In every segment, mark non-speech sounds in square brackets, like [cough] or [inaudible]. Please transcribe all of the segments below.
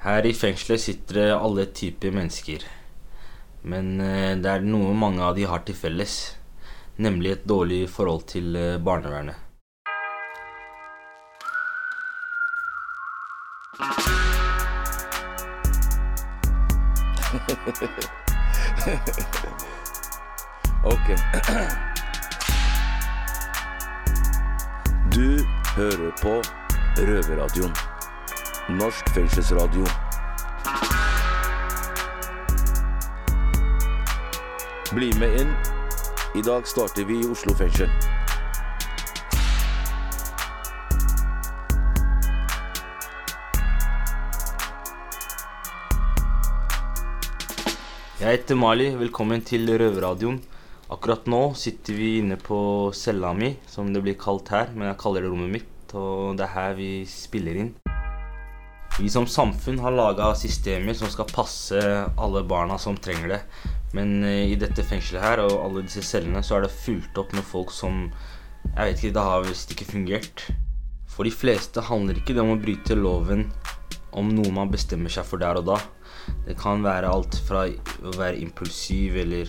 Her i fengselet sitter det alle typer mennesker. Men eh, det er noe mange av de har til felles. Nemlig et dårlig forhold til eh, barnevernet. [laughs] Ok. Du hører på Røverradioen. Norsk fengselsradio. Bli med inn. I dag starter vi i Oslo fengsel. Jeg heter Mali. Velkommen til Røverradioen. Akkurat nå sitter vi inne på cella mi, som det blir kalt her, men jeg kaller det rommet mitt, og det er her vi spiller inn. Vi som samfunn har laga systemer som skal passe alle barna som trenger det. Men eh, i dette fengselet her og alle disse cellene så er det fulgt opp med folk som Jeg vet ikke, det har visst ikke fungert. For de fleste handler ikke det om å bryte loven om noe man bestemmer seg for der og da. Det kan være alt fra å være impulsiv eller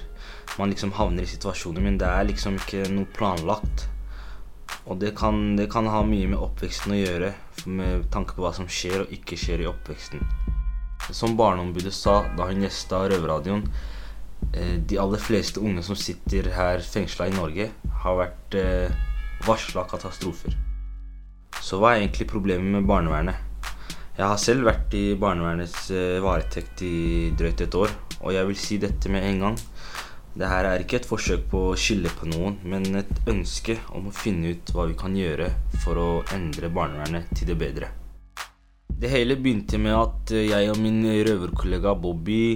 man liksom havner i situasjoner, men det er liksom ikke noe planlagt. Og det kan, det kan ha mye med oppveksten å gjøre, med tanke på hva som skjer og ikke skjer i oppveksten. Som Barneombudet sa da hun gjesta Røverradioen, eh, de aller fleste unge som sitter her fengsla i Norge, har vært eh, varsla katastrofer. Så hva er egentlig problemet med barnevernet? Jeg har selv vært i barnevernets eh, varetekt i drøyt et år, og jeg vil si dette med en gang. Det her er ikke et forsøk på å skylde på noen, men et ønske om å finne ut hva vi kan gjøre for å endre barnevernet til det bedre. Det hele begynte med at jeg og min røverkollega Bobby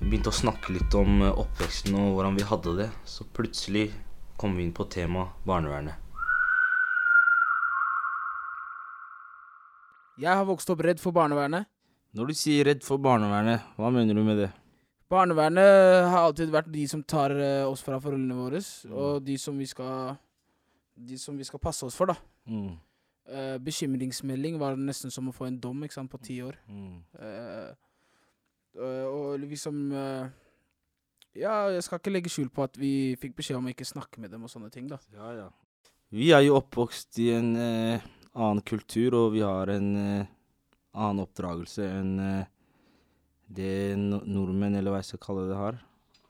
begynte å snakke litt om oppveksten og hvordan vi hadde det. Så plutselig kom vi inn på temaet barnevernet. Jeg har vokst opp redd for barnevernet. Når du sier redd for barnevernet, hva mener du med det? Barnevernet har alltid vært de som tar eh, oss fra foreldrene våre, og de som vi skal De som vi skal passe oss for, da. Mm, Uh, bekymringsmelding var nesten som å få en dom sant, på ti år. mm. Uh, og liksom Ja, jeg skal ikke legge skjul på at vi fikk beskjed om å ikke snakke med dem og sånne ting, da. Ja, ja. Vi er jo oppvokst i en annen kultur, og vi har en annen oppdragelse enn det no nordmenn, eller hva jeg skal kalle det, har.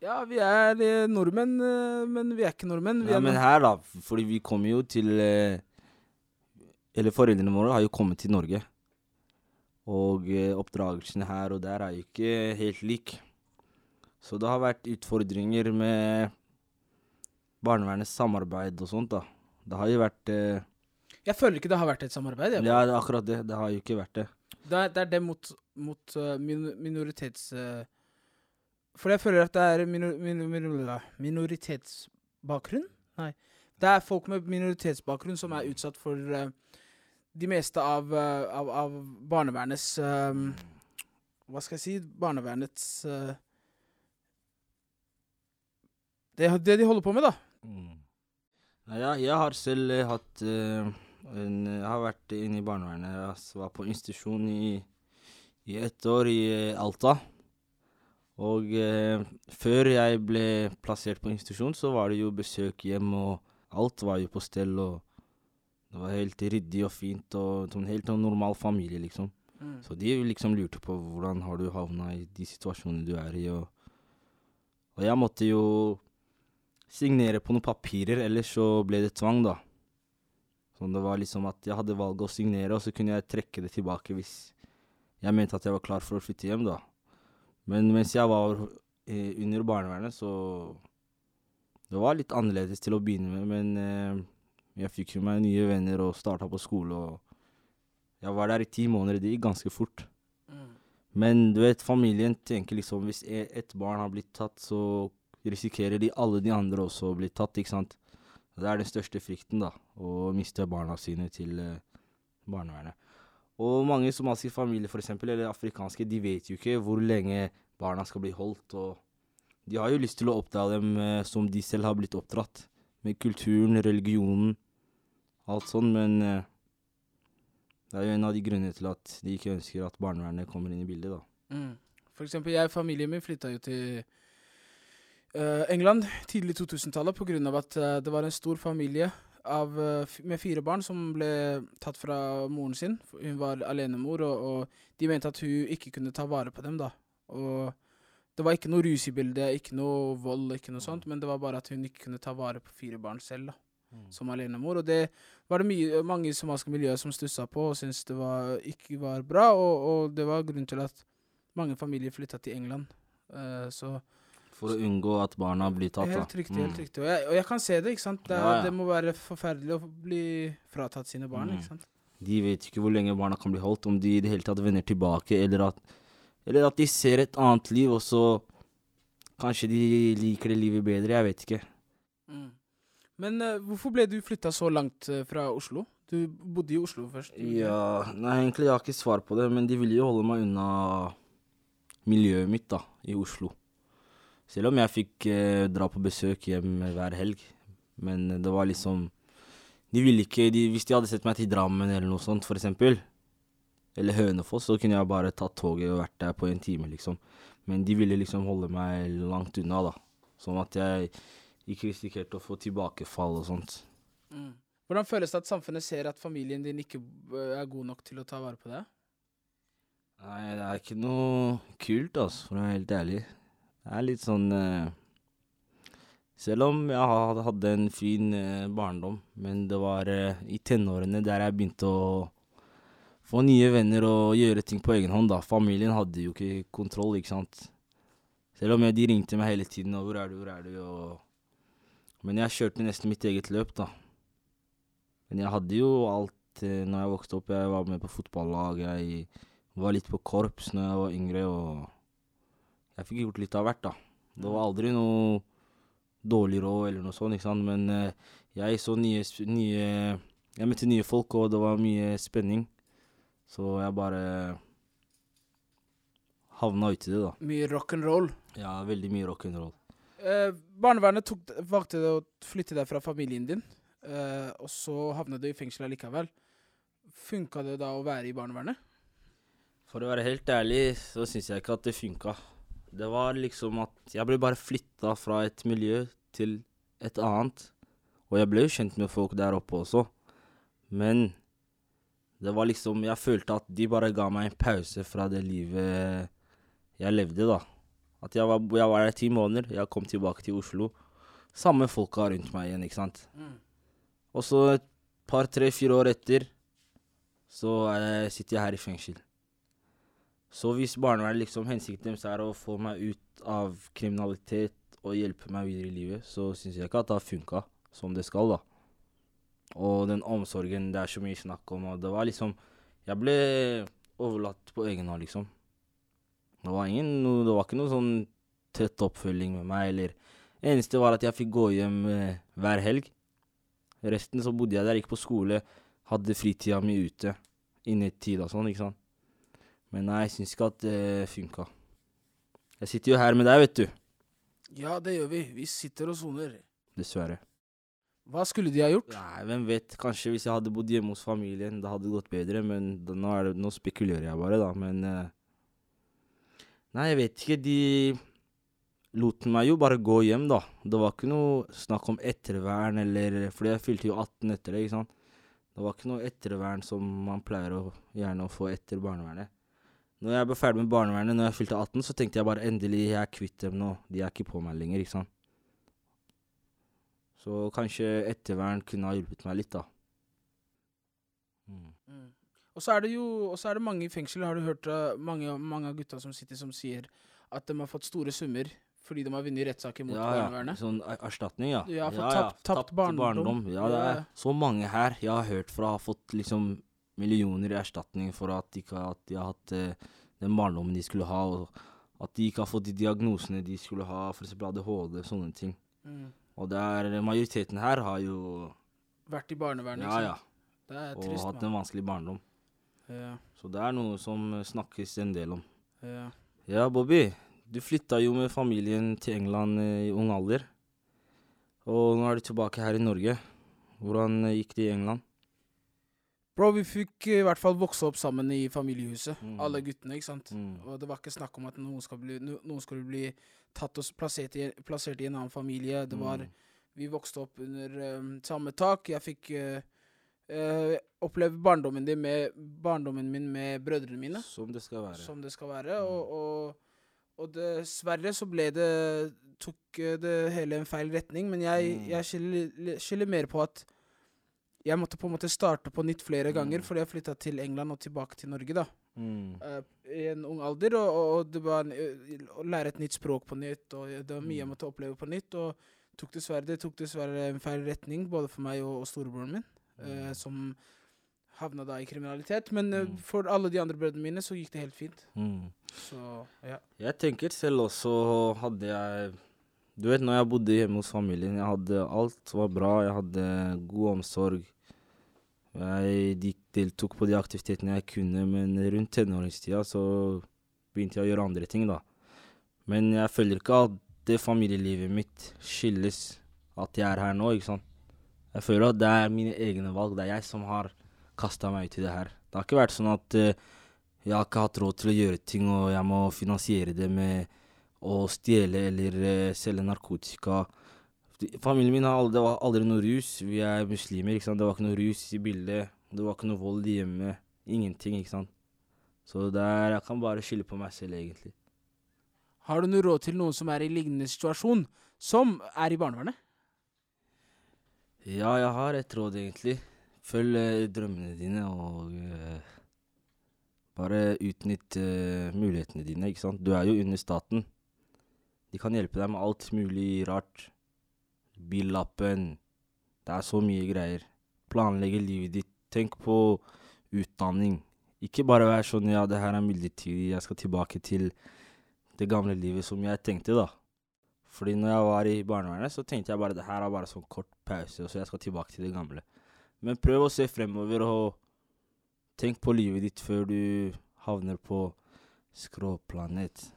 Ja, vi er eh, nordmenn, eh, men vi er ikke nordmenn. Vi Ja, men her, da, fordi vi kommer jo til eh, Eller foreldrene våre har jo kommet til Norge. Og eh, oppdragelsen her og der er jo ikke helt lik. Så det har vært utfordringer med barnevernets samarbeid og sånt, da. Det har jo vært Jeg føler ikke det har vært et samarbeid. Jeg. Ja, det er akkurat det. Det har jo ikke vært det. Det er, det er det mot, mot eh, minoritets... eh, for jeg føler at det er minor, minor, minor, minoritetsbakgrunn? Nei. Det er folk med minoritetsbakgrunn som er utsatt for uh, de meste av, av, av barnevernets Hva skal jeg si? Barnevernets det, det de holder på med, da. Mm. ja, jeg har selv hatt Jeg har vært inne i barnevernet. Jeg var på institusjon i, i ett år i eh, Alta. Og eh, før jeg ble plassert på institusjon, så var det jo besøk hjem, og alt var jo på stell. Og det var helt ryddig og fint, og som en helt sånn normal familie, liksom. Så de liksom lurte på hvordan har du havna i de situasjonene du er i, og, og jeg måtte jo signere på noen papirer, ellers så ble det tvang, da. Så det var liksom at jeg hadde valget å signere, og så kunne jeg trekke det tilbake hvis jeg mente at jeg var klar for å flytte hjem, da. Men mens jeg var eh, under barnevernet, så Det var litt annerledes til å begynne med, men eh, jeg fikk jo meg nye venner og starta på skole, og jeg var der i ti måneder. Det gikk ganske fort. Men du vet, familien tenker liksom hvis e- ett barn har blitt tatt, så risikerer de alle de andre også å bli tatt, ikke sant. Det er den største frykten, da. Å miste barna sine til eh, barnevernet. Og mange somaliske familier, for eksempel, eller afrikanske, de vet jo ikke hvor lenge barna skal bli holdt. Og de har jo lyst til å oppdra dem eh, som de selv har blitt oppdratt. Med kulturen, religionen, alt sånn, men eh, Det er jo en av de grunnene til at de ikke ønsker at barnevernet kommer inn i bildet, da. Mm. For eksempel, jeg og familien min flytta jo til England tidlig 2000-tallet på grunn av at det var en stor familie av, eh, med fire barn som ble tatt fra moren sin. Hun var alenemor, og, og de mente at hun ikke kunne ta vare på dem, da. Og det var ikke noe rus i bildet, ikke noe vold, ikke noe sånt, men det var bare at hun ikke kunne ta vare på fire barn selv, da. Som alenemor. Og det var det mye, mange i somaliske miljøer som stussa på og syntes det var, ikke var bra, og, og det var grunnen til at mange familier flytta til England. Uh, så For å unngå at barna blir tatt. Helt riktig. Mm. helt riktig. Og jeg, og jeg kan se det. ikke sant? Det, Ja, ja. det må være forferdelig å bli fratatt sine barn. Mm. ikke sant? De vet ikke hvor lenge barna kan bli holdt, om de i det hele tatt vender tilbake, eller at, eller at de ser et annet liv, og så kanskje de liker det livet bedre. Jeg vet ikke. Mm. Men uh, hvorfor ble du flytta så langt uh, fra Oslo? Du bodde i Oslo først. Ja, nei, egentlig jeg har ikke svar på det, men de ville jo holde meg unna miljøet mitt da, i Oslo. Selv om jeg fikk eh, dra på besøk hjem hver helg. Men det var liksom De ville ikke de, Hvis de hadde sett meg til Drammen eller noe sånt, for eksempel, eller Hønefoss, så kunne jeg bare tatt toget og vært der på en time, liksom. Men de ville liksom holde meg langt unna, da. Sånn at jeg ikke risikerte å få tilbakefall og sånt. Mm. Hvordan føles det at samfunnet ser at familien din ikke eh, er god nok til å ta vare på deg? Nei, det er ikke noe kult, altså, for å være helt ærlig. Det er litt sånn eh, Selv om jeg ha- hadde en fin eh, barndom, men det var eh, i tenårene der jeg begynte å få nye venner og gjøre ting på egen hånd, da. Familien hadde jo ikke kontroll, ikke sant. Selv om de ringte meg hele tiden og 'hvor er du, hvor er du', og Men jeg kjørte nesten mitt eget løp, da. Men jeg hadde jo alt eh, når jeg vokste opp. Jeg var med på fotballag, jeg var litt på korps når jeg var yngre, og jeg fikk gjort litt av hvert, da. Det var aldri noe dårlig råd eller noe sånt, ikke sant, men eh, jeg så nye, nye Jeg møtte nye folk, og det var mye spenning, så jeg bare havna uti det, da. Mye rock'n'roll. Ja, veldig mye rock'n'roll. Eh, barnevernet tok, valgte å flytte deg fra familien din, eh, og så havnet du i fengsel allikevel. Funka det da å være i barnevernet? For å være helt ærlig, så syns jeg ikke at det funka. Det var liksom at jeg ble bare flytta fra et miljø til et annet. Og jeg ble jo kjent med folk der oppe også. Men det var liksom Jeg følte at de bare ga meg en pause fra det livet jeg levde, da. At jeg var, jeg var der i ti måneder, jeg kom tilbake til Oslo. Samme folka rundt meg igjen, ikke sant. Og så et par, tre, fire år etter så jeg, sitter jeg her i fengsel. Så hvis barnevernet liksom hensikten deres er å få meg ut av kriminalitet og hjelpe meg videre i livet, så syns jeg ikke at det har funka som det skal, da. Og den omsorgen det er så mye snakk om, og det var liksom Jeg ble overlatt på egen hånd, liksom. Det var, ingen, det var ikke noe sånn tett oppfølging med meg, eller Eneste var at jeg fikk gå hjem eh, hver helg. Resten så bodde jeg der, gikk på skole, hadde fritida mi ute. Innetid og sånn, ikke sant. Men nei, jeg syns ikke at det funka. Jeg sitter jo her med deg, vet du. Ja, det gjør vi. Vi sitter og soner. Dessverre. Hva skulle de ha gjort? Nei, hvem vet. Kanskje hvis jeg hadde bodd hjemme hos familien, det hadde gått bedre. Men da, nå, det, nå spekulerer jeg bare, da. Men eh, Nei, jeg vet ikke. De lot meg jo bare gå hjem, da. Det var ikke noe snakk om ettervern eller Fordi jeg fylte jo 18 etter det, ikke sant. Det var ikke noe ettervern som man pleier å gjerne å få etter barnevernet. Når jeg ble ferdig med barnevernet når jeg fylte 18, så tenkte jeg bare endelig jeg er kvitt dem nå. De er ikke på meg lenger, ikke sant. Så kanskje ettervern kunne ha hjulpet meg litt, da. Mm. Mm. Og så er det jo og så er det mange i fengsel, har du hørt uh, mange, mange av gutta som sitter, som sier at de har fått store summer fordi de har vunnet rettssaker mot Ja, ja. Sånn er- erstatning, ja. Ja, ja, tapt- tapt barndom. Ja, det er så mange her jeg har hørt fra har fått liksom millioner i erstatning for at de ikke har, at de har hatt eh, den barndommen de skulle ha, og at de ikke har fått de diagnosene de skulle ha, f.eks. ADHD, sånne ting. Mm. Og det er majoriteten her har jo Vært i barnevernet, Ja, ja. Det er Og trist, hatt mann. en vanskelig barndom. Ja, Så det er noe som eh, snakkes en del om. ja. Ja, Bobby. Du flytta jo med familien til England eh, i ung alder. Og nå er du tilbake her i Norge. Hvordan eh, gikk det i England? Bro, vi fikk i hvert fall vokse opp sammen i familiehuset. Mm. Alle guttene, ikke sant. Mm. Og det var ikke snakk om at noen, skal bli, no, noen skulle bli tatt og plassert i, plassert i en annen familie. Det var Mm. Vi vokste opp under um, samme tak. Jeg fikk uh, uh, oppleve barndommen, med, barndommen min med brødrene mine, Som det skal være. som det skal være. Og, og, og dessverre så ble det Tok eh, det hele en feil retning. Men jeg, Mm. jeg skiller, skiller, mer på at jeg måtte på en måte starte på nytt flere ganger, Mm. fordi jeg flytta til England og tilbake til Norge, da. Mm. Uh, I en ung alder. Og, og, det var en, å lære et nytt språk på nytt, og det var mye jeg Mm. måtte oppleve på nytt. Og tok dessverre, det tok dessverre en feil retning, både for meg og, og storebroren min, eh, Mm. som havna da i kriminalitet. Men uh, Mm. for alle de andre brødrene mine så gikk det helt fint. Mm. Så ja. Jeg tenker selv også hadde jeg Du vet når jeg bodde hjemme hos familien, jeg hadde alt var bra, jeg hadde god omsorg. Jeg deltok på de aktivitetene jeg kunne, men rundt tenåringstida så begynte jeg å gjøre andre ting, da. Men jeg føler ikke at det familielivet mitt skyldes at jeg er her nå, ikke sant. Jeg føler at det er mine egne valg, det er jeg som har kasta meg ut i det her. Det har ikke vært sånn at eh, jeg har ikke hatt råd til å gjøre ting, og jeg må finansiere det med å stjele eller uh, selge narkotika. Familien min har aldri, det var aldri noe rus. Vi er muslimer, ikke sant. Det var ikke noe rus i bildet. Det var ikke noe vold hjemme. Ingenting, ikke sant. Så der er, jeg kan bare skylde på meg selv, egentlig. Har du noe råd til noen som er i lignende situasjon, som er i barnevernet? Ja, jeg har et råd, egentlig. Følg eh, drømmene dine, og eh, bare utnytt eh, mulighetene dine, ikke sant. Du er jo under staten. De kan hjelpe deg med alt mulig rart. Billappen. Det er så mye greier. Planlegge livet ditt. Tenk på utdanning. Ikke bare vær sånn ja, det her er midlertidig, jeg skal tilbake til det gamle livet som jeg tenkte, da. Fordi når jeg var i barnevernet, så tenkte jeg bare det her er bare sånn kort pause, så jeg skal tilbake til det gamle. Men prøv å se fremover, og tenk på livet ditt før du havner på skråplanet.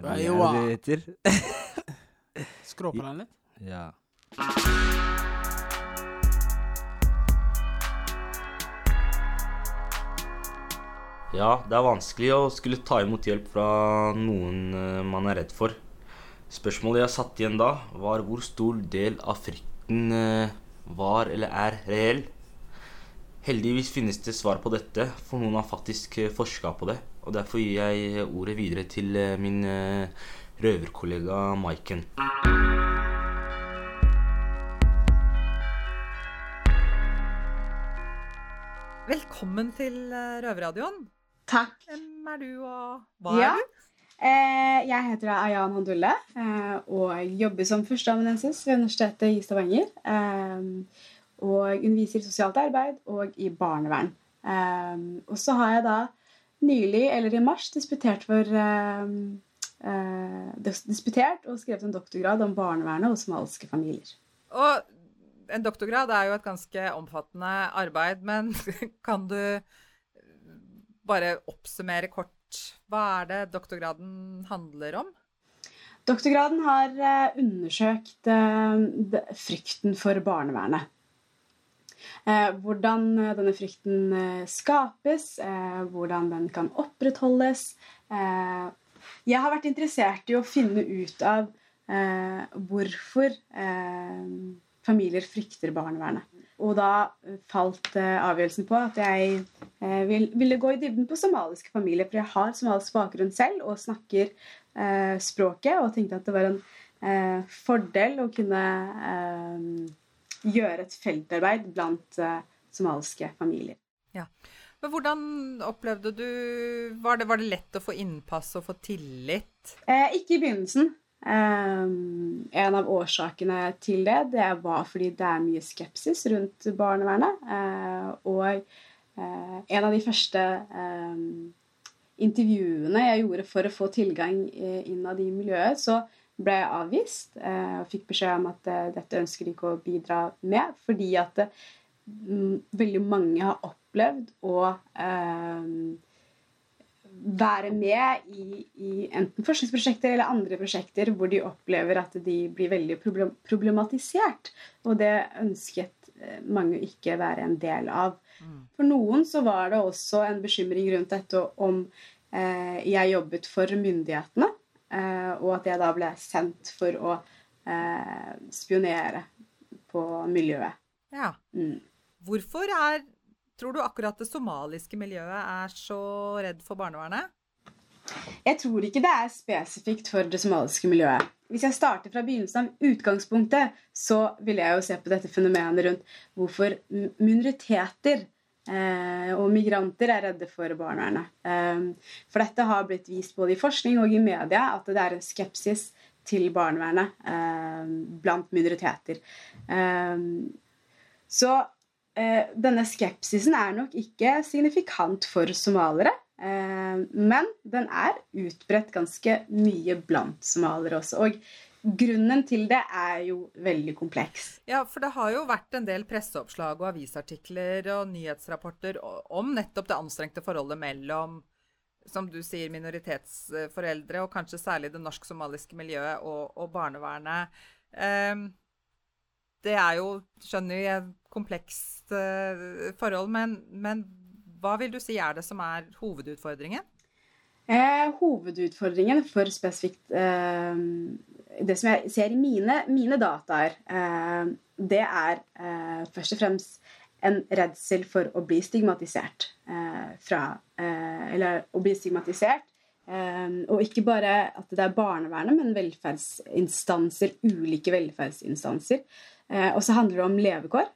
Er det Aiwa. er litt? det heter? [laughs] Skråplanet? Ja. Ja, det er vanskelig å skulle ta imot hjelp fra noen eh, man er redd for. Spørsmålet jeg satt igjen da, var hvor stor del av frykten eh, var eller er reell. Heldigvis finnes det svar på dette, for noen har faktisk eh, forska på det. Og derfor gir jeg ordet videre til eh, min eh, røverkollega Maiken. Velkommen til eh, Røverradioen. Takk. Hvem er du, og hva Ja. er du? Eh, jeg heter Ayan Handulle eh, og jobber som førsteamanuensis ved Universitetet i Stavanger. Eh, og underviser i sosialt arbeid og i barnevern. Um, og så har jeg da nylig, eller i mars, disputert, for, um, uh, disputert og skrevet en doktorgrad om barnevernet og somaliske familier. Og en doktorgrad er jo et ganske omfattende arbeid, men [laughs] kan du bare oppsummere kort hva er det doktorgraden handler om? Doktorgraden har eh, undersøkt eh, frykten for barnevernet. Eh, hvordan eh, denne frykten eh, skapes, hvordan den kan opprettholdes. Jeg har vært interessert i å finne ut av hvorfor familier frykter barnevernet. Og da falt avgjørelsen på at jeg ville gå i dybden på somaliske familier. For jeg har somalisk bakgrunn selv og snakker språket, og tenkte at det var en fordel å kunne gjøre et feltarbeid blant eh, somaliske familier. Men hvordan opplevde du var det, var det lett å få innpass og få tillit? Eh, ikke i begynnelsen. Eh, en av årsakene til det, det var fordi det er mye skepsis rundt barnevernet. Eh, og eh, en av de første eh, intervjuene jeg gjorde for å få tilgang innad i miljøet, så ble jeg avvist eh, og fikk beskjed om at eh, dette ønsker de ikke å bidra med, fordi at mm, veldig mange har opplevd å eh, være med i, i enten forskningsprosjekter eller andre prosjekter hvor de opplever at de blir veldig problematisert. Og det ønsket mange ikke være en del av. For noen så var det også en bekymring rundt dette om eh, jeg jobbet for myndighetene, og at jeg da ble sendt for å eh, spionere på miljøet. Ja. Mm. Hvorfor er Tror du akkurat det somaliske miljøet er så redd for barnevernet? Jeg tror ikke det er spesifikt for det somaliske miljøet. Hvis jeg starter fra begynnelsen av utgangspunktet, så vil jeg jo se på dette fenomenet rundt hvorfor minoriteter eh, og migranter er redde for barnevernet. Eh, for dette har blitt vist både i forskning og i media at det er en skepsis til barnevernet eh, blant minoriteter. Eh, så eh, denne skepsisen er nok ikke signifikant for somalere. Eh, men den er utbredt ganske mye blant somalere også. Og grunnen til det er jo veldig kompleks. Ja, for det har jo vært en del presseoppslag og avisartikler og nyhetsrapporter om nettopp det anstrengte forholdet mellom, som du sier, minoritetsforeldre, og kanskje særlig det norsk-somaliske miljøet og, og barnevernet. Um, det er jo, skjønner jeg, komplekst uh, forhold, men, men hva vil du si er det som er hovedutfordringen? Eh, hovedutfordringen for spesifikt eh, Det som jeg ser i mine, mine dataer, eh, det er eh, først og fremst en redsel for å bli stigmatisert. Eh, fra, eller å bli stigmatisert. Og ikke bare at det er barnevernet, men velferdsinstanser, ulike velferdsinstanser. Og så handler det om levekår.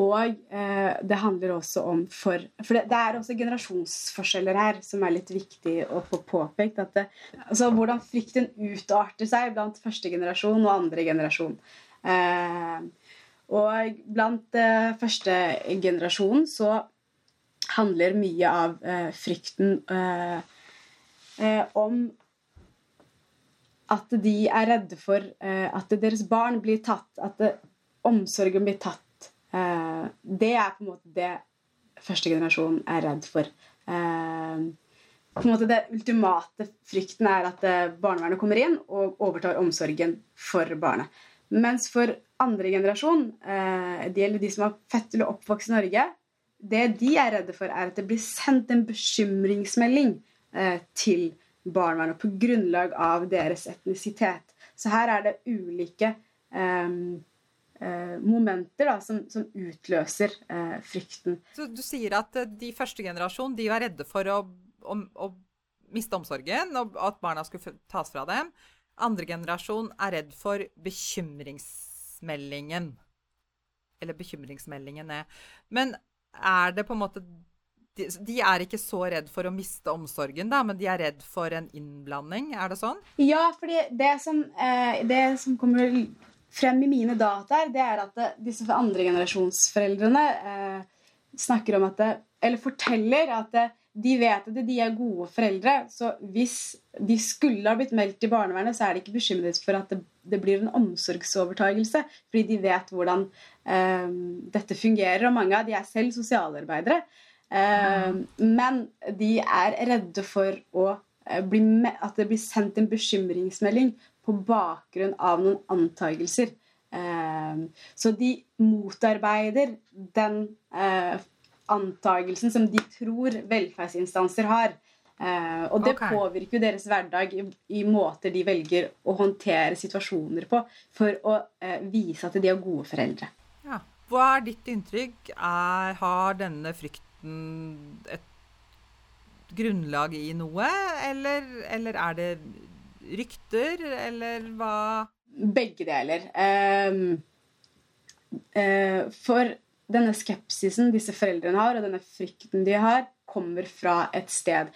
Og eh, det handler også om for For det, det er også generasjonsforskjeller her som er litt viktig å få påpekt. Det, altså hvordan frykten utarter seg blant første generasjon og andre generasjon. Eh, og blant eh, første generasjon så handler mye av eh, frykten eh, eh, om at de er redde for eh, at deres barn blir tatt, at omsorgen blir tatt. Eh, det er på en måte det første generasjon er redd for. Eh, på en måte Det ultimate frykten er at eh, barnevernet kommer inn og overtar omsorgen for barnet. Mens for andre generasjon, det gjelder de som er født eller oppvokst i Norge, det de er redde for, er at det blir sendt en bekymringsmelding til barnevernet på grunnlag av deres etnisitet. Så her er det ulike eh, momenter da, som, som utløser eh, frykten. Så du sier at eh, de første generasjon de var redde for å, å, å miste omsorgen, og at barna skulle tas fra dem. Andre generasjon er redd for bekymringsmeldingen. Eller bekymringsmeldingene. Men er det på en måte de, de er ikke så redd for å miste omsorgen, da, men de er redd for en innblanding? Er det sånn? Ja, fordi det som, eh, det som kommer frem i mine dataer, det er at det, disse andregenerasjonsforeldrene eh, snakker om at det, Eller forteller at det, de vet at de er gode foreldre. Så hvis de skulle ha blitt meldt til barnevernet, så er de ikke bekymret for at det, det blir en omsorgsovertagelse. Fordi de vet hvordan eh, dette fungerer. Og mange av de er selv sosialarbeidere. Eh, men de er redde for å eh, bli at det blir sendt en bekymringsmelding på bakgrunn av noen antagelser. Eh, så de motarbeider den eh, antagelsen som de tror velferdsinstanser har. Eh, og det okay. påvirker jo deres hverdag i, i måter de velger å håndtere situasjoner på for å vise at de er gode foreldre. Ja. Hva er ditt inntrykk? Er, har denne frykten et grunnlag i noe, eller, eller er det rykter, eller hva Begge deler. Ehm, uh, for denne skepsisen disse foreldrene har, og denne frykten de har, kommer fra et sted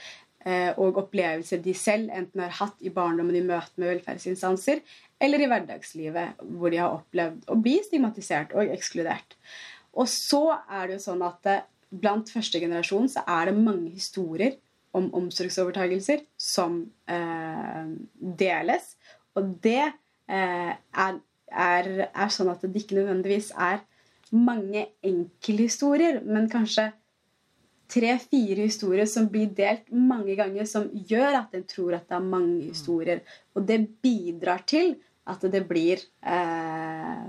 eh, og opplevelser de selv enten har hatt i barndommen i møte med velferdsinstanser, eller i hverdagslivet hvor de har opplevd å bli stigmatisert og ekskludert. Og så er det jo sånn at eh, blant første generasjon så er det mange historier om omsorgsovertagelser som eh, deles. Og det eh, er, er, er sånn at det ikke nødvendigvis er mange enkelthistorier, men kanskje tre-fire historier som blir delt mange ganger, som gjør at en tror at det er mange historier. Og det bidrar til at det blir eh,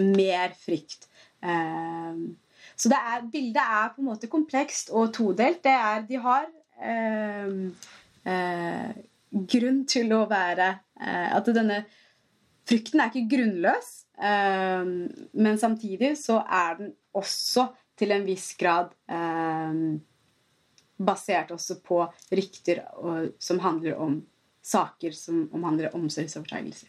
mer frykt. Eh, så det er, bildet er på en måte komplekst og todelt. Det er, de har grunn til å være eh, At denne frykten er ikke grunnløs, eh, men samtidig så er den også til en viss grad eh, basert også på rykter som handler om saker som omhandler omsorgsovertagelser.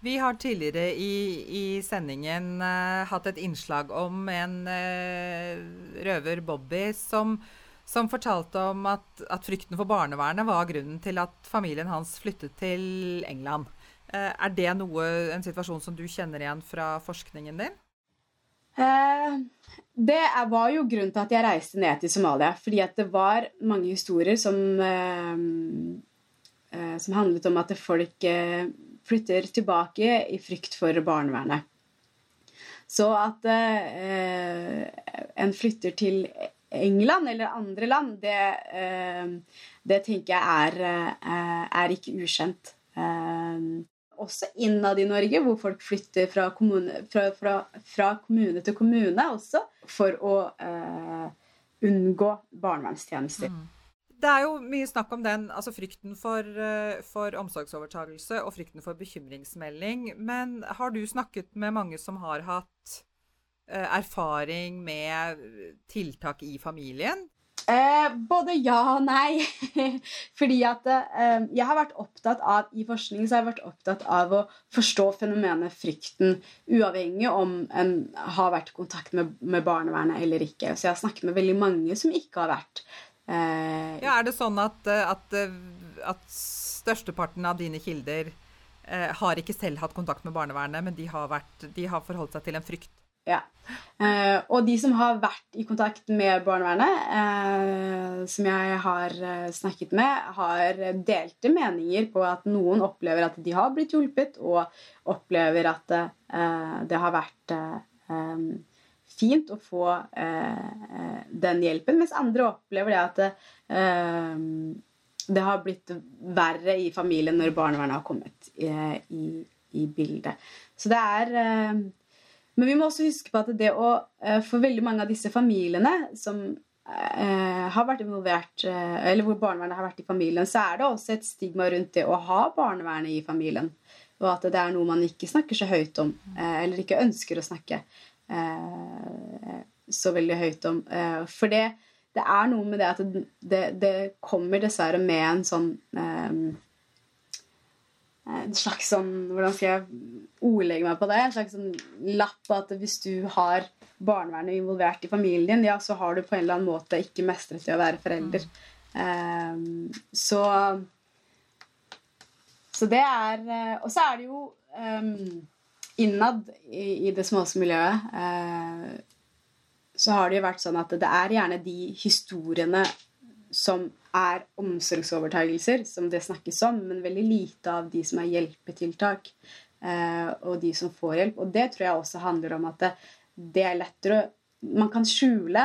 Vi har tidligere i, i sendingen uh, hatt et innslag om en uh, røver, Bobby, som, som fortalte om at, at, frykten for barnevernet var grunnen til at familien hans flyttet til England. Uh, er det noe, en situasjon som du kjenner igjen fra forskningen din? det var jo grunnen til at jeg reiste ned til Somalia. Fordi at det var mange historier som, som handlet om at folk flytter tilbake i frykt for barnevernet. Så at eh, en flytter til England eller andre land, det, eh, det tenker jeg er, eh, er ikke ukjent. Eh, også innad i Norge, hvor folk flytter fra kommune, fra, fra, fra kommune til kommune også for å uh, unngå barnevernstjenester. Mm. Det er jo mye snakk om den, altså frykten for, for omsorgsovertagelse og frykten for bekymringsmelding. Men har du snakket med mange som har hatt erfaring med tiltak i familien? Eh, både ja og nei. [laughs] Fordi at eh, jeg har vært opptatt av i forskning så har jeg vært opptatt av å forstå fenomenet frykten, uavhengig om en har vært i kontakt med, med barnevernet eller ikke. Så jeg har snakket med veldig mange som ikke har vært Eh, ja, Er det sånn at, eh, at, eh, at størsteparten av dine kilder eh, har ikke selv hatt kontakt med barnevernet, men de har, vært, de har forholdt seg til en frykt? Ja. Eh, og de som har vært i kontakt med barnevernet, eh, som jeg har snakket med, har delte meninger på at noen opplever at de har blitt hjulpet, og opplever at det har vært fint å få eh, den hjelpen, mens andre opplever det at eh, det har blitt verre i familien når barnevernet har kommet i, i, i bildet. Så det er eh, Men vi må også huske på at det å eh, For veldig mange av disse familiene som eh, har vært involvert, eh, eller hvor barnevernet har vært i familien, så er det også et stigma rundt det å ha barnevernet i familien. Og at det er noe man ikke snakker så høyt om, eller ikke ønsker å snakke. Eh, så veldig høyt om. Eh, for det, det, er noe med det at det, det kommer dessverre med en sånn eh, en slags sånn Hvordan skal jeg ordlegge meg på det? En slags sånn lapp at hvis du har barnevernet involvert i familien, ja, så har du på en eller annen måte ikke mestret det å være forelder. Mm. Um, så Så det er Og så er det jo um, innad i, i det småske miljøet uh, så har det jo vært sånn at det er gjerne de historiene som er omsorgsovertagelser, som det snakkes om, men veldig lite av de som er hjelpetiltak, eh, og de som får hjelp. Og det tror jeg også handler om at det, er lettere Man kan skjule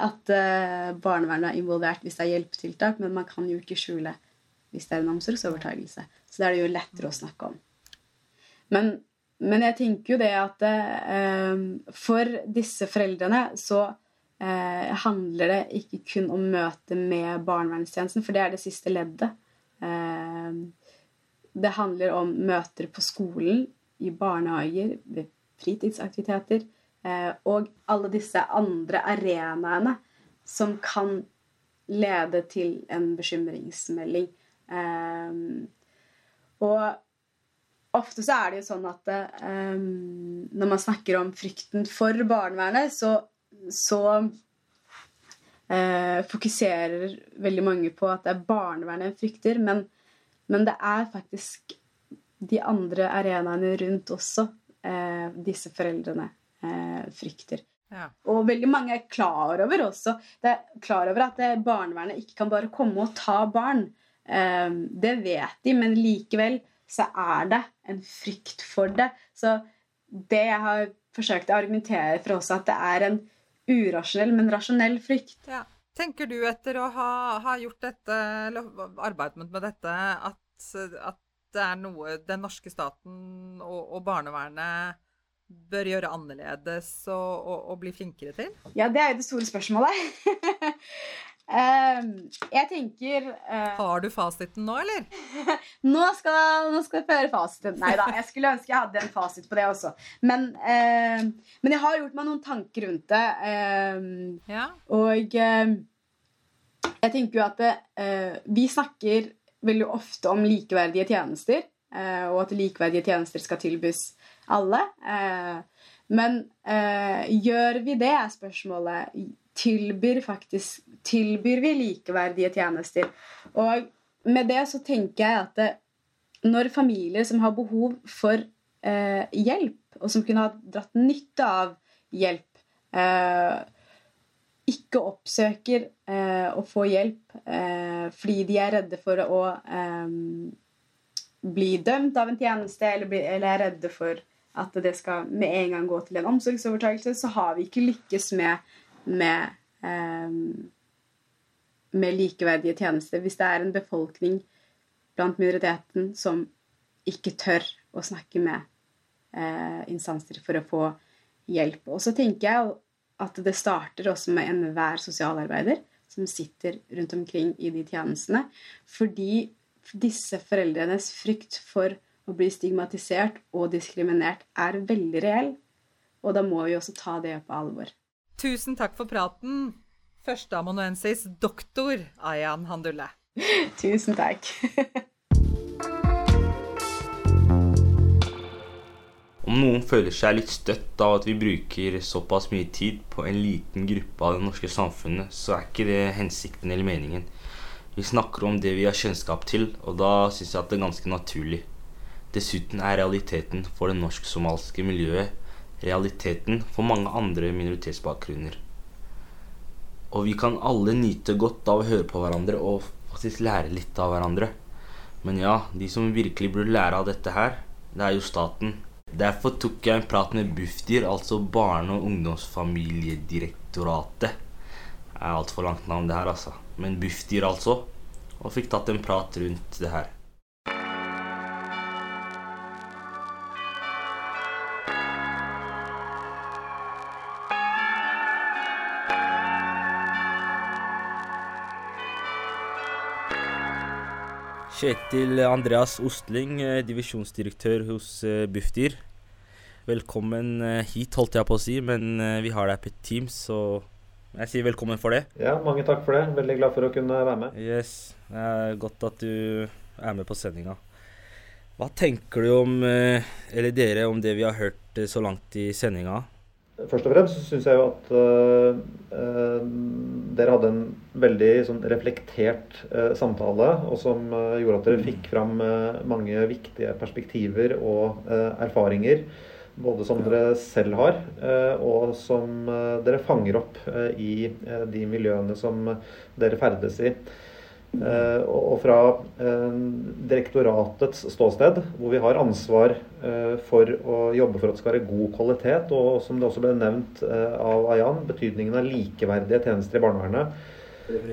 at eh, barnevernet er involvert hvis det er hjelpetiltak, men man kan jo ikke skjule hvis det er en omsorgsovertagelse. Så det er det jo lettere å snakke om. Men men jeg tenker jo det at eh, for disse foreldrene så eh, handler det ikke kun om møte med barnevernstjenesten, for det er det siste leddet. Eh, det handler om møter på skolen, i barnehager, ved fritidsaktiviteter eh, og alle disse andre arenaene som kan lede til en bekymringsmelding. Eh, og ofte så er det jo sånn at um, når man snakker om frykten for barnevernet, så, så fokuserer veldig mange på at det er barnevernet en frykter, men, men, det er faktisk de andre arenaene rundt også eh, disse foreldrene eh, frykter. Ja. Og veldig mange er klar over også det er klar over at barnevernet ikke kan bare komme og ta barn. det vet de, men likevel så er det en frykt for det. Så det jeg har forsøkt å argumentere for også, at det er en urasjonell, men rasjonell frykt. Ja. Tenker du etter å ha, ha, gjort dette, eller arbeidet med dette, at, at, det er noe den norske staten og, og barnevernet bør gjøre annerledes og, og, og bli flinkere til? Ja, det er jo det store spørsmålet. [laughs] Ehm, jeg tenker uh... Har du fasiten nå, eller? [laughs] nå, skal, nå skal jeg føre fasiten. Nei da, jeg skulle ønske jeg hadde en fasit på det også. Men, uh, men jeg har gjort meg noen tanker rundt det. Uh, Ja. og jeg tenker jo at eh, vi snakker veldig ofte om likeverdige tjenester, eh, og at likeverdige tjenester skal tilbys alle. Eh, men eh, gjør vi det, er spørsmålet. Tilbyr, faktisk, tilbyr vi likeverdige tjenester? Og med det så tenker jeg at det, når familier som har behov for eh, hjelp, og som kunne ha dratt nytte av hjelp, eh, ikke oppsøker eh, å få hjelp eh, fordi de er redde for å eh, bli dømt av en tjeneste, eller, bli, eller er redde for at det skal med en gang gå til en omsorgsovertakelse, så har vi ikke lykkes med, med, eh, med likeverdige tjenester. Hvis det er en befolkning blant minoriteten som ikke tør å snakke med eh, instanser for å få hjelp. Og så tenker jeg at det starter også med enhver sosialarbeider som sitter rundt omkring i de tjenestene. Fordi disse foreldrenes frykt for å bli stigmatisert og diskriminert er veldig reell. Og da må vi også ta det på alvor. Tusen takk for praten, førsteamanuensis doktor Ayan Handulle. [laughs] Tusen takk. [laughs] Om noen føler seg litt støtt av at vi bruker såpass mye tid på en liten gruppe av det norske samfunnet, så er ikke det hensikten eller meningen. Vi snakker om det vi har kjennskap til, og da syns jeg at det er ganske naturlig. Dessuten er realiteten for det norsk-somalske miljøet realiteten for mange andre minoritetsbakgrunner. Og vi kan alle nyte godt av å høre på hverandre og faktisk lære litt av hverandre. Men ja, de som virkelig burde lære av dette her, det er jo staten. Derfor tok jeg en prat med Bufdir, altså Barne- og ungdomsfamiliedirektoratet. Det er altfor langt navn, det her, altså. Men Bufdir, altså. Og fikk tatt en prat rundt det her. Kjetil Andreas Ostling, eh, divisjonsdirektør hos eh, Bufdir. Velkommen eh, hit, holdt jeg på å si, men vi har deg på et Teams, så jeg sier velkommen for det. Ja, mange takk for det. Veldig glad for å kunne være med. Yes, det er godt at du er med på sendinga. Hva tenker du om, eller dere, om det vi har hørt så langt i sendinga? Først og fremst syns jeg jo at øh, dere hadde en veldig sånn reflektert uh, samtale, og som uh, gjorde at dere fikk fram mange viktige perspektiver og erfaringer. Både som dere selv har, og som dere fanger opp i de miljøene som dere ferdes i. Og fra direktoratets ståsted, hvor vi har ansvar for å jobbe for at det skal være god kvalitet, og som det også ble nevnt eh, av Ayan, betydningen av likeverdige tjenester i barnevernet,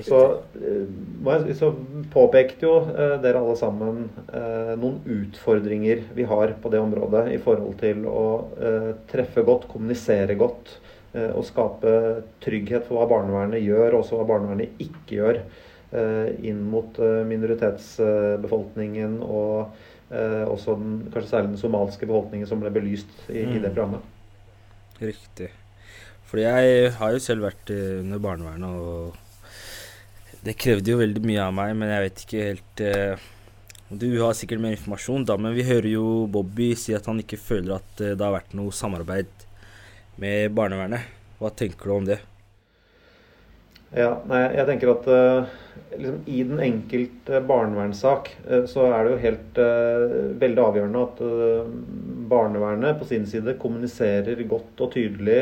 så, eh, så påpekte jo eh, dere alle sammen eh, noen utfordringer vi har på det området i forhold til å eh, treffe godt, kommunisere godt eh, og skape trygghet for hva barnevernet gjør, og også hva barnevernet ikke gjør eh, inn mot eh, minoritetsbefolkningen og eh, også den, kanskje særlig den somalske befolkningen som ble belyst i, i det Mm. programmet. Riktig. Fordi jeg har jo selv vært eh, under barnevernet, og det krevde jo veldig mye av meg, men jeg vet ikke helt eh, Du har sikkert mer informasjon, da, men vi hører jo Bobby si at han ikke føler at eh, det har vært noe samarbeid med barnevernet. Hva tenker du om det? Ja, nei, jeg tenker at uh, liksom, i den enkelte barnevernssak uh, så er det jo helt uh, veldig avgjørende at barnevernet på sin side kommuniserer godt og tydelig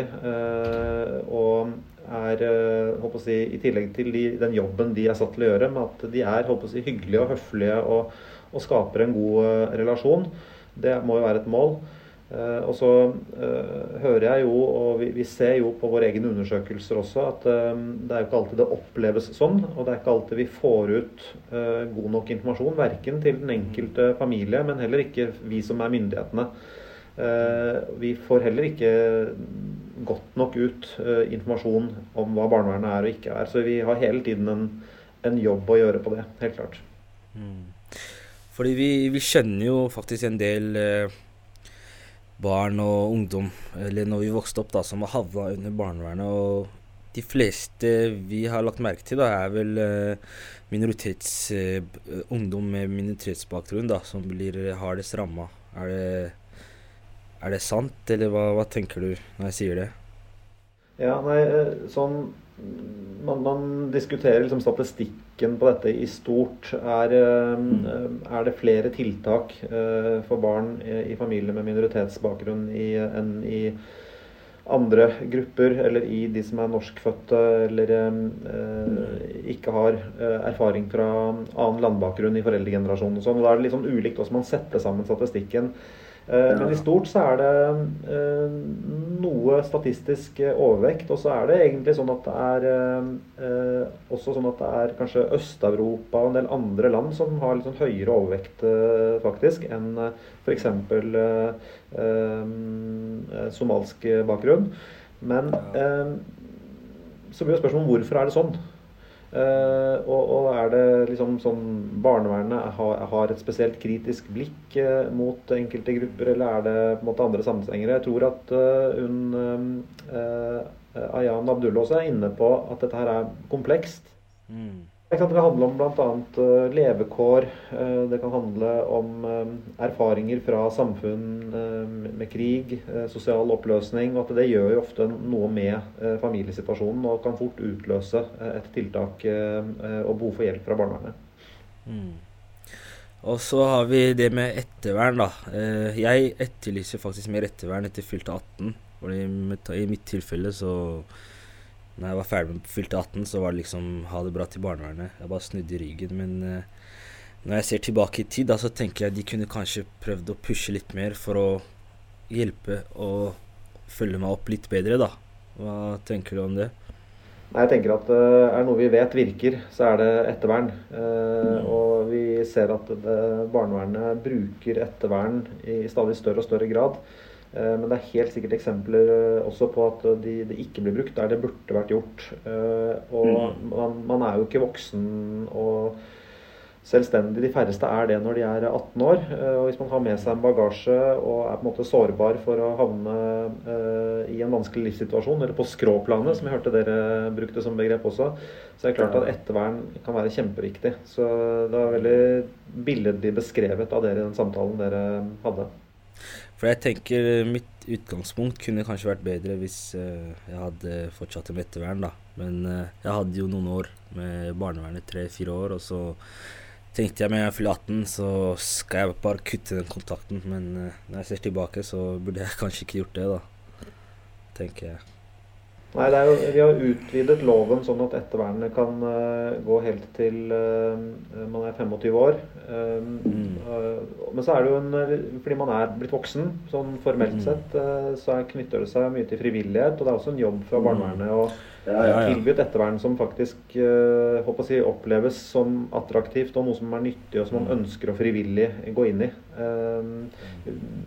og er håper å si, i tillegg til de, den jobben de er satt til å gjøre, med at de er håper å si, hyggelige og høflige og, og skaper en god relasjon. Det må jo være et mål. Eh, og så eh, hører jeg jo, og vi, ser jo på våre egne undersøkelser også, at eh, det er jo ikke alltid det oppleves sånn. Og det er ikke alltid vi får ut god nok informasjon, verken til den enkelte familie, men heller ikke vi som er myndighetene. Vi får heller ikke godt nok ut informasjon om hva barnevernet er og ikke er. Så vi har hele tiden en, en jobb å gjøre på det, helt klart. Mm. Fordi vi, vi kjenner jo faktisk en del barn og ungdom, eller når vi vokste opp, da, som har havna under barnevernet. Og de fleste vi har lagt merke til, da, er vel eh, minoritets, ungdom med minoritetsbakgrunn da, som blir hardest ramma. Er det, er det sant, eller hva, hva tenker du når jeg sier det? Ja, nei, eh, sånn man, man, diskuterer liksom statistikken på dette i stort. Er, mm. er det flere tiltak uh, for barn i, familier med minoritetsbakgrunn i, enn i andre grupper, eller i de som er norskfødte eller ikke har erfaring fra annen landbakgrunn i foreldregenerasjonen. Og sånn. Da er det litt sånn ulikt hvordan man setter sammen statistikken. Eh, men i stort så er det eh, noe statistisk overvekt. Og så er det egentlig sånn at det er eh, også sånn at det er kanskje Øst-Europa og en del andre land som har litt sånn høyere overvekt faktisk enn f.eks. Eh, somalsk bakgrunn. Men så blir jo spørsmålet hvorfor er det sånn? Uh, og, og, er det liksom sånn barnevernet har, har et spesielt kritisk blikk uh, mot enkelte grupper, eller er det på en måte andre sammenhenger? Jeg tror at uh, hun Ayan Abdullah også er inne på at dette her er komplekst. Mm. Det kan handle om bl.a. Uh, levekår. Uh, det kan handle om uh, erfaringer fra samfunn med krig, sosial oppløsning. Og at det gjør jo ofte noe med familiesituasjonen og kan fort utløse et tiltak og behov for hjelp fra barnevernet. Mm. Og så har vi det med ettervern, da. Jeg etterlyser faktisk mer ettervern etter fylte 18. Fordi I mitt tilfelle så når jeg var ferdig med fylte 18, så var det liksom ha det bra til barnevernet. Jeg bare snudde ryggen. Men uh, når jeg ser tilbake i tid, da, så tenker jeg de kunne kanskje prøvd å pushe litt mer for å hjelpe og følge meg opp litt bedre, da. Hva tenker du om det? Jeg tenker at uh, er noe vi vet virker, så er det ettervern. Uh. Og vi ser at det, barnevernet bruker ettervern i stadig større og større grad. Eh, men det er helt sikkert eksempler eh, også på at det de ikke blir brukt der det burde vært gjort. Eh, og mm. man, man, er jo ikke voksen og selvstendig. De færreste er det når de er 18 år. Og hvis man har med seg en bagasje og er på en måte sårbar for å havne i en vanskelig livssituasjon, eller på skråplanet, som jeg hørte dere brukte som begrep også, så er det klart at ettervern kan være kjempeviktig. Så det var veldig billedlig beskrevet av dere i den samtalen dere hadde. For jeg tenker mitt utgangspunkt kunne kanskje vært bedre hvis uh, jeg hadde fortsatt med ettervern, da. Men uh, jeg hadde jo noen år med barnevernet, tre-fire år, og så tenkte jeg med jeg fyller 18, så skal jeg bare kutte den kontakten. Men når jeg ser tilbake, så burde jeg kanskje ikke gjort det, da. Tenker jeg. Nei, jo, Vi har utvidet loven sånn at ettervernet kan uh, gå helt til uh, man er 25 år. Um, mm. uh, men så er det jo en Fordi man er blitt voksen, sånn formelt mm. sett, så knytter det seg mye til frivillighet. Og det er også en jobb fra mm. barnevernet å ja, ja, ja. tilby et ettervern som faktisk uh, si, oppleves som attraktivt og noe som er nyttig, og som man mm. ønsker å frivillig gå inn i. Uh,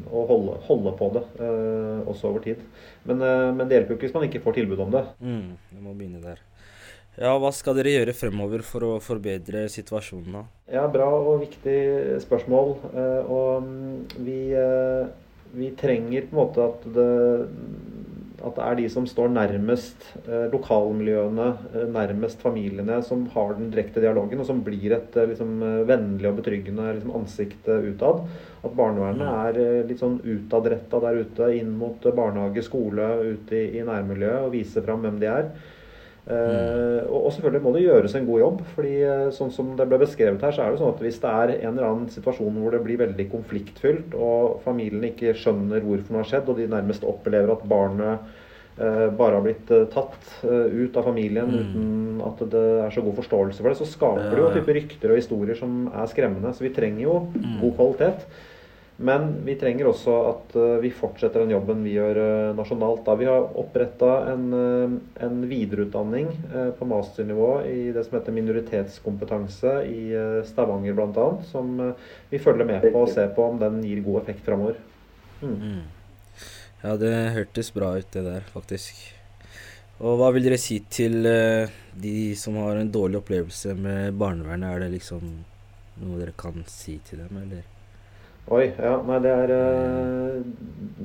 og holde, holde, på det uh, også over tid. Men, men, det hjelper jo ikke hvis man ikke får tilbud om det. Mm, jeg må begynne der. Ja, Hva skal dere gjøre fremover for å forbedre situasjonen? da? Ja, Bra og viktig spørsmål. og mm, vi, vi trenger på en måte at det at det er de som står nærmest eh, lokalmiljøene, eh, nærmest familiene, som har den direkte dialogen, og som blir et eh, liksom, vennlig og betryggende liksom, ansikt utad. At barnevernet er litt sånn utadretta der ute, inn mot barnehage, skole, ute i, i nærmiljøet, og viser fram hvem de er. Uh, og selvfølgelig må det gjøres en god jobb. fordi uh, sånn som det ble beskrevet her, så er det sånn at hvis det er en eller annen situasjon hvor det blir veldig konfliktfylt, og familien ikke skjønner hvorfor noe har skjedd, og de nærmest opplever at barnet uh, bare har blitt tatt ut av familien mm. uten at det er så god forståelse for det, så skaper det jo type rykter og historier som er skremmende. Så vi trenger jo mm. god kvalitet. Men vi trenger også at eh, vi fortsetter den jobben vi gjør eh, nasjonalt. Da vi har oppretta en, eh, en, videreutdanning på masternivå i det som heter minoritetskompetanse i Stavanger bl.a. Som vi følger med på og ser på om den gir god effekt framover. Mm. Mm. Ja, det hørtes bra ut, det der, faktisk. Og hva vil dere si til de som har en dårlig opplevelse med barnevernet? Er det liksom noe dere kan si til dem, eller? Oi, ja, nei, det er, eh,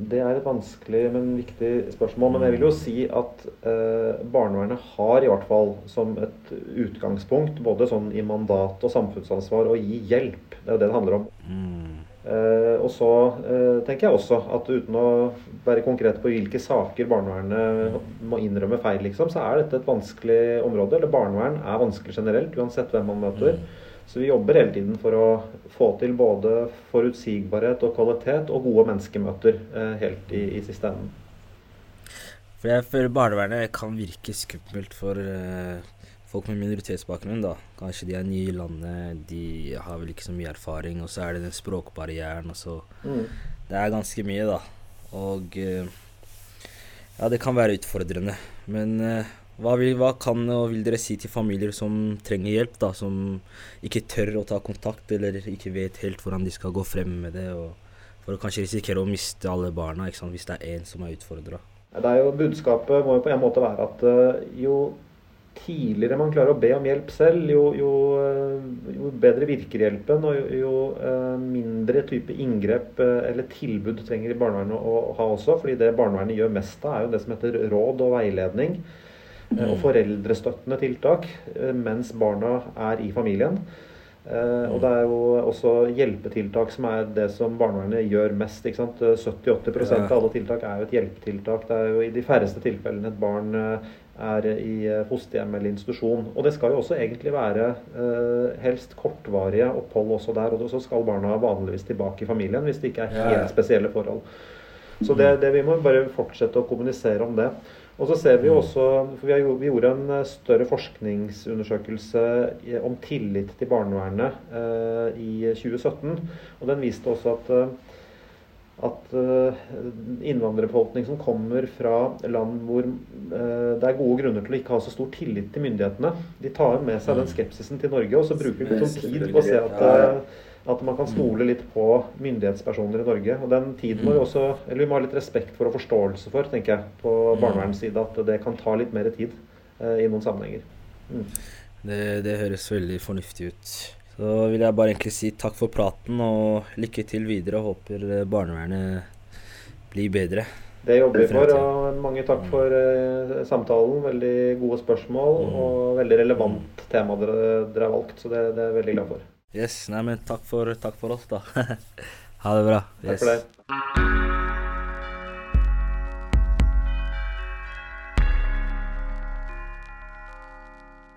det er et vanskelig, men viktig spørsmål. Men jeg vil jo si at eh, barnevernet har i hvert fall som et utgangspunkt, både sånn i mandat og samfunnsansvar, å gi hjelp. Det er jo det det handler om. Mm. Eh, og så eh, tenker jeg også at uten å være konkret på hvilke saker barnevernet må innrømme feil, liksom, så er dette et vanskelig område. Eller barnevern er vanskelig generelt, uansett hvem man møter. Så vi jobber hele tiden for å få til både forutsigbarhet og kvalitet og gode menneskemøter eh, helt i, i siste enden. For jeg føler barnevernet kan virke skummelt for eh, folk med minoritetsbakgrunn, da. Kanskje de er nye i landet, de har vel ikke så mye erfaring, og så er det den språkbarrieren, og så Mm. Det er ganske mye, da. Og eh, ja, det kan være utfordrende. Men eh, hva, vil, hva kan og vil dere si til familier som trenger hjelp, da? Som ikke tør å ta kontakt, eller ikke vet helt hvordan de skal gå frem med det? For å kanskje risikere å miste alle barna, sant? hvis det er én som er utfordra. Budskapet må jo på en måte være at eh, jo tidligere man klarer å be om hjelp selv, jo, jo, eh, jo bedre virker hjelpen, og jo, jo eh, mindre type inngrep eller tilbud trenger barnevernet å ha også. fordi det barnevernet gjør mest av, er jo det som heter råd og veiledning. Eh, Og foreldrestøttende tiltak eh, mens barna er i familien. Eh, og det er jo også hjelpetiltak som er det som barnevernet gjør mest. ikke sant? 70-80 Ja. av alle tiltak er jo et hjelpetiltak. Det er jo i de færreste tilfellene et barn er i fosterhjem eller institusjon. Og det skal jo også egentlig være helst kortvarige opphold også der. Og så skal barna vanligvis tilbake i familien hvis det ikke er helt spesielle forhold. Så det, det vi må bare fortsette å kommunisere om det. Og så ser vi jo også, for vi, har, jo- vi gjorde en eh, større forskningsundersøkelse om tillit til barnevernet eh, i 2017. Og den viste også at, eh, at eh, innvandrerbefolkning som kommer fra land hvor eh, det er gode grunner til å ikke ha så stor tillit til myndighetene, de tar med seg den skepsisen til Norge, og så bruker de litt sånn tid på å se at eh, at man kan stole litt på myndighetspersoner i Norge. Og den tiden må vi også, eller vi må ha litt respekt for og forståelse for, tenker jeg, på barnevernets side. At det kan ta litt mer tid eh, i noen sammenhenger. Det, det høres veldig fornuftig ut. Så vil jeg bare egentlig si takk for praten og lykke til videre. og Håper eh, barnevernet blir bedre. Det jobber vi for, og mange takk for eh, samtalen. Veldig gode spørsmål og veldig relevant tema dere, dere har valgt, så det, det er jeg veldig glad for. Yes, nei, men takk for, takk for oss, da. [laughs] ha det bra. Takk for det.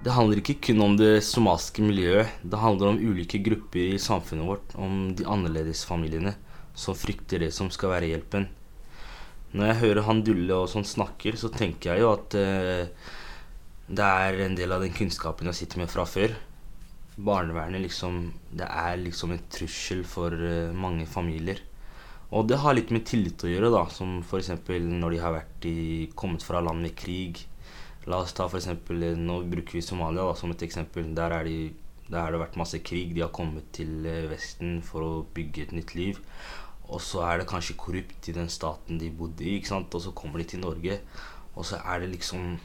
Det handler ikke kun om det somaliske miljøet. Det handler om ulike grupper i samfunnet vårt, om de annerledesfamiliene som frykter det som skal være hjelpen. Når jeg hører han Dulle og sånn snakker, så tenker jeg jo at eh, det er en del av den kunnskapen jeg sitter med fra før. Barnevernet liksom Det er liksom en trussel for eh, mange familier. Og det har litt med tillit å gjøre, da, som f.eks. når de har i, kommet fra land med krig. La oss ta eksempel, eh, Nå bruker vi Somalia da, som et eksempel. Der, er de, der har det vært masse krig. De har kommet til eh, Vesten for å bygge et nytt liv. Og så er det kanskje korrupt i den staten de bodde i. ikke sant? Og så kommer de til Norge, og så er det liksom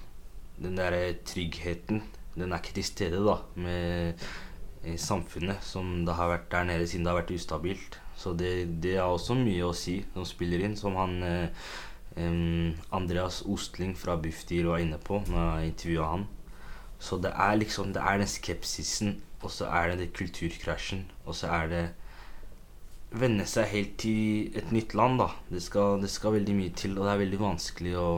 Den derre tryggheten, den er ikke til stede da, med eh, samfunnet som det har vært der nede siden det har vært ustabilt. Så det, det er også mye å si som spiller inn, som han eh, Andreas Ostling fra Bufdir var inne på når jeg intervjua han. Så det er liksom Det er den skepsisen, og så er det den kulturkrasjen, og så er det venne seg helt til et nytt land, da. Det skal, det skal veldig mye til, og det er veldig vanskelig å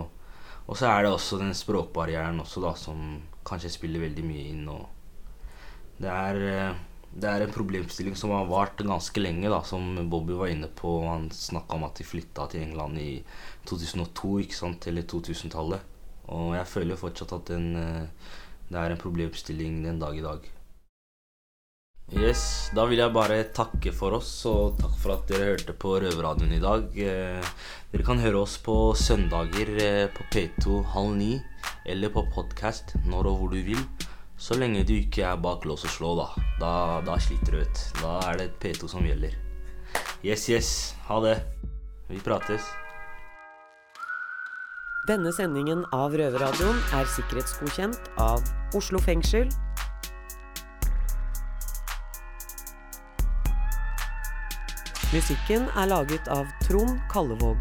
Og så er det også den språkbarrieren også, da, som kanskje spiller veldig mye inn. Og det er, eh, det er en problemstilling som har vart ganske lenge, da, som Bobby var inne på. Han snakka om at de flytta til England i 2002, ikke sant, eller 2000-tallet. Og jeg føler fortsatt at den, eh, det er en problemstilling den dag i dag. Yes, Da vil jeg bare takke for oss, og takk for at dere hørte på Røverradioen i dag. Eh, dere kan høre oss på søndager på P2 halv ni, eller på podkast når og hvor du vil. Så lenge du ikke er bak lås og slå, da. Da, da sliter du, vet. Da er det P2 som gjelder. Yes, yes. Ha det. Vi prates. Denne sendingen av Røverradioen er sikkerhetsgodkjent av Oslo fengsel. Musikken er laget av Trond Kallevåg.